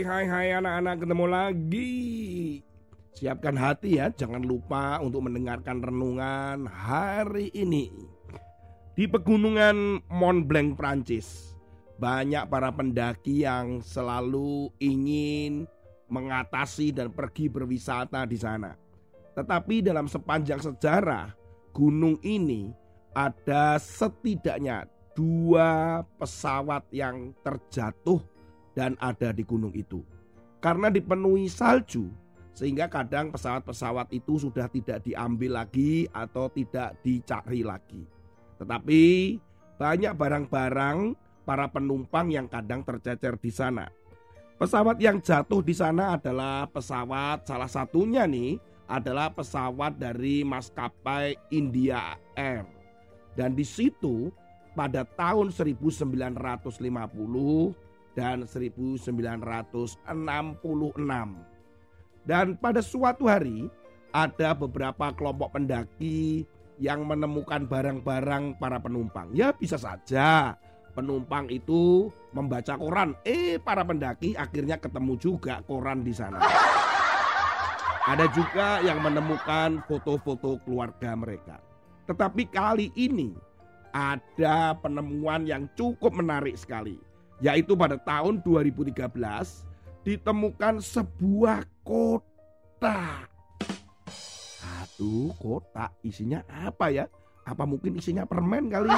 Hai hai anak-anak ketemu lagi. Siapkan hati ya Jangan lupa untuk mendengarkan renungan hari ini. Di pegunungan Mont Blanc Prancis Banyak para pendaki yang selalu ingin mengatasi dan pergi berwisata di sana. Tetapi dalam sepanjang sejarah Gunung ini ada setidaknya dua pesawat yang terjatuh dan ada di gunung itu. Karena dipenuhi salju, sehingga kadang pesawat-pesawat itu sudah tidak diambil lagi atau tidak dicari lagi. Tetapi banyak barang-barang para penumpang yang kadang tercecer di sana. Pesawat yang jatuh di sana adalah pesawat salah satunya nih adalah pesawat dari maskapai India Air. Dan di situ pada tahun 1950 dan 1966. Dan pada suatu hari ada beberapa kelompok pendaki yang menemukan barang-barang para penumpang. Ya bisa saja penumpang itu membaca koran. Eh para pendaki akhirnya ketemu juga koran di sana. Ada juga yang menemukan foto-foto keluarga mereka. Tetapi kali ini ada penemuan yang cukup menarik sekali yaitu pada tahun 2013 ditemukan sebuah kota. Aduh, kota isinya apa ya? Apa mungkin isinya permen kali?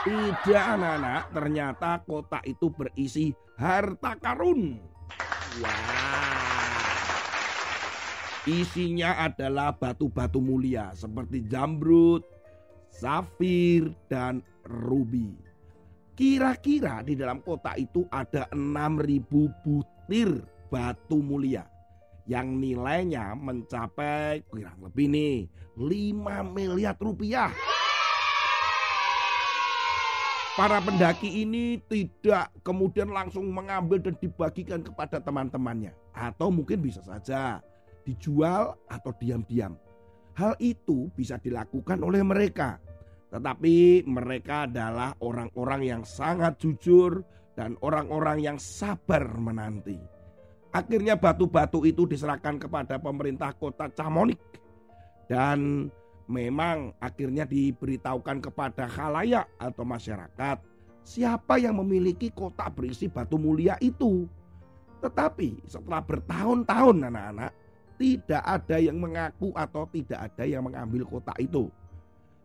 Tidak anak-anak, ternyata kota itu berisi harta karun. Wah. Isinya adalah batu-batu mulia seperti jamrud, safir, dan ruby. Kira-kira di dalam kota itu ada 6000 butir batu mulia yang nilainya mencapai kurang lebih nih 5 miliar rupiah. Para pendaki ini tidak kemudian langsung mengambil dan dibagikan kepada teman-temannya. Atau mungkin bisa saja dijual atau diam-diam. Hal itu bisa dilakukan oleh mereka tetapi mereka adalah orang-orang yang sangat jujur dan orang-orang yang sabar menanti. Akhirnya batu-batu itu diserahkan kepada pemerintah kota Camonik. Dan memang akhirnya diberitahukan kepada khalayak atau masyarakat siapa yang memiliki kota berisi batu mulia itu. Tetapi setelah bertahun-tahun anak-anak tidak ada yang mengaku atau tidak ada yang mengambil kota itu.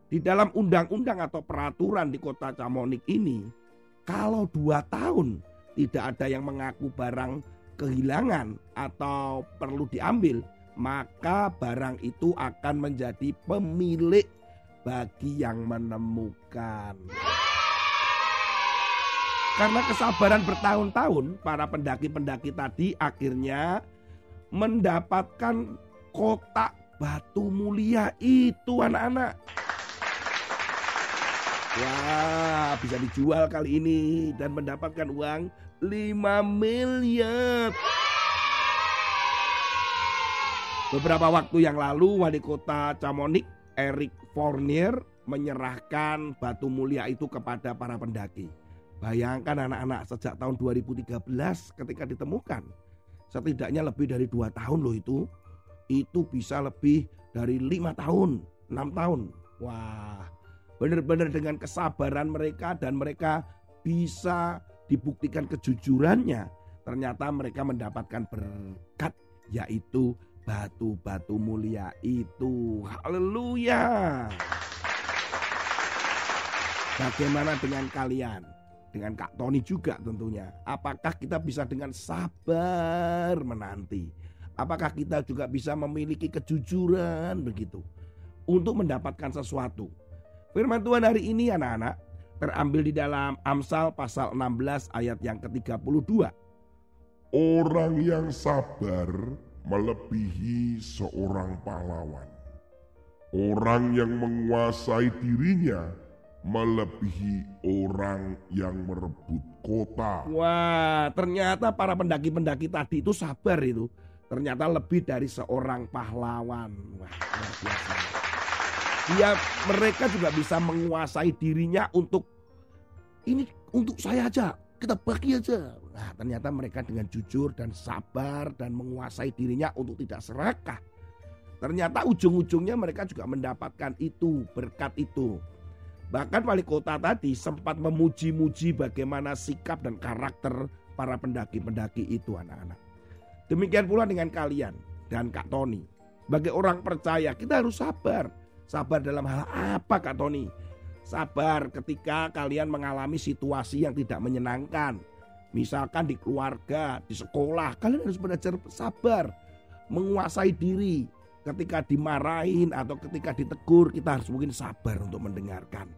Di dalam undang-undang atau peraturan di kota Camonik ini, kalau dua tahun tidak ada yang mengaku barang kehilangan atau perlu diambil, maka barang itu akan menjadi pemilik bagi yang menemukan. Karena kesabaran bertahun-tahun, para pendaki-pendaki tadi akhirnya mendapatkan kotak batu mulia itu anak-anak. Wah, bisa dijual kali ini dan mendapatkan uang 5 miliar. Beberapa waktu yang lalu wali kota Camonik Eric Fournier menyerahkan batu mulia itu kepada para pendaki. Bayangkan anak-anak sejak tahun 2013 ketika ditemukan. Setidaknya lebih dari dua tahun loh itu. Itu bisa lebih dari lima tahun, enam tahun. Wah, benar-benar dengan kesabaran mereka dan mereka bisa dibuktikan kejujurannya. Ternyata mereka mendapatkan berkat yaitu batu-batu mulia itu. Haleluya. Bagaimana dengan kalian? Dengan Kak Tony juga tentunya. Apakah kita bisa dengan sabar menanti? Apakah kita juga bisa memiliki kejujuran begitu? Untuk mendapatkan sesuatu Firman Tuhan hari ini anak-anak terambil di dalam Amsal pasal 16 ayat yang ke-32. Orang yang sabar melebihi seorang pahlawan. Orang yang menguasai dirinya melebihi orang yang merebut kota. Wah, ternyata para pendaki-pendaki tadi itu sabar itu. Ternyata lebih dari seorang pahlawan. Wah, luar biasa dia mereka juga bisa menguasai dirinya untuk ini untuk saya aja kita bagi aja. Nah ternyata mereka dengan jujur dan sabar dan menguasai dirinya untuk tidak serakah. Ternyata ujung-ujungnya mereka juga mendapatkan itu, berkat itu. Bahkan wali kota tadi sempat memuji-muji bagaimana sikap dan karakter para pendaki-pendaki itu anak-anak. Demikian pula dengan kalian dan Kak Tony. Bagi orang percaya kita harus sabar. Sabar dalam hal apa Kak Tony? Sabar ketika kalian mengalami situasi yang tidak menyenangkan. Misalkan di keluarga, di sekolah, kalian harus belajar sabar, menguasai diri. Ketika dimarahin atau ketika ditegur, kita harus mungkin sabar untuk mendengarkan.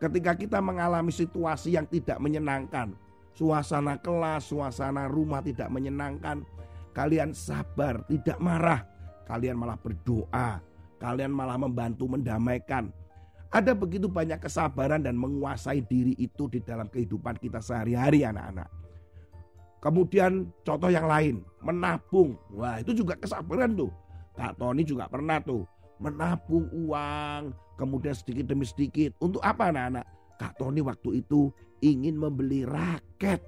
Ketika kita mengalami situasi yang tidak menyenangkan, suasana kelas, suasana rumah tidak menyenangkan, kalian sabar, tidak marah, kalian malah berdoa, kalian malah membantu mendamaikan, ada begitu banyak kesabaran dan menguasai diri itu di dalam kehidupan kita sehari-hari anak-anak. Kemudian contoh yang lain, menabung. Wah itu juga kesabaran tuh. Kak Tony juga pernah tuh menabung uang. Kemudian sedikit demi sedikit. Untuk apa anak-anak? Kak Tony waktu itu ingin membeli raket.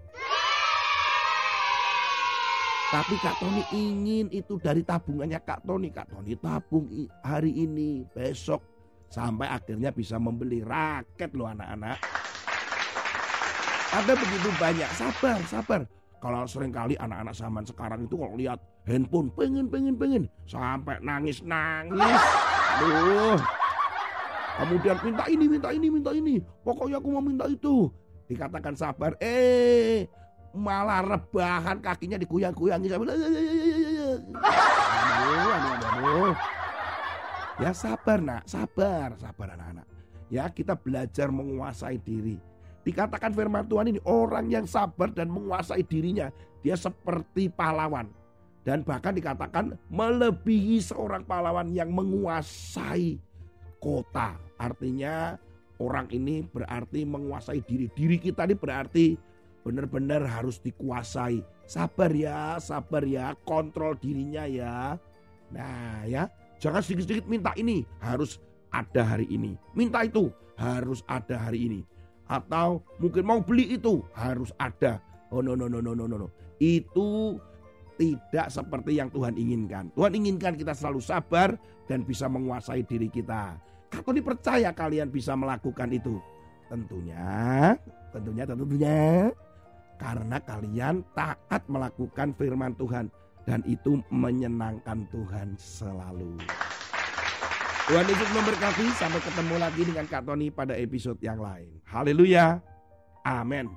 Tapi Kak Tony ingin itu dari tabungannya Kak Tony. Kak Tony tabung hari ini, besok Sampai akhirnya bisa membeli raket loh anak-anak. Ada begitu banyak, sabar, sabar. Kalau sering kali anak-anak zaman sekarang itu kalau lihat handphone pengen, pengen, pengen. Sampai nangis, nangis. Aduh. Kemudian minta ini, minta ini, minta ini. Pokoknya aku mau minta itu. Dikatakan sabar, eh malah rebahan kakinya digoyang-goyangi sambil. Ya sabar nak, sabar, sabar anak-anak. Ya kita belajar menguasai diri. Dikatakan firman Tuhan ini orang yang sabar dan menguasai dirinya. Dia seperti pahlawan. Dan bahkan dikatakan melebihi seorang pahlawan yang menguasai kota. Artinya orang ini berarti menguasai diri. Diri kita ini berarti benar-benar harus dikuasai. Sabar ya, sabar ya, kontrol dirinya ya. Nah ya, Jangan sedikit-sedikit minta ini, harus ada hari ini. Minta itu, harus ada hari ini. Atau mungkin mau beli itu, harus ada. Oh no no no no no no. Itu tidak seperti yang Tuhan inginkan. Tuhan inginkan kita selalu sabar dan bisa menguasai diri kita. Kalau dipercaya kalian bisa melakukan itu. Tentunya, tentunya, tentunya karena kalian taat melakukan firman Tuhan dan itu menyenangkan Tuhan selalu. Tuhan Yesus memberkati. Sampai ketemu lagi dengan Kak Tony pada episode yang lain. Haleluya. Amin.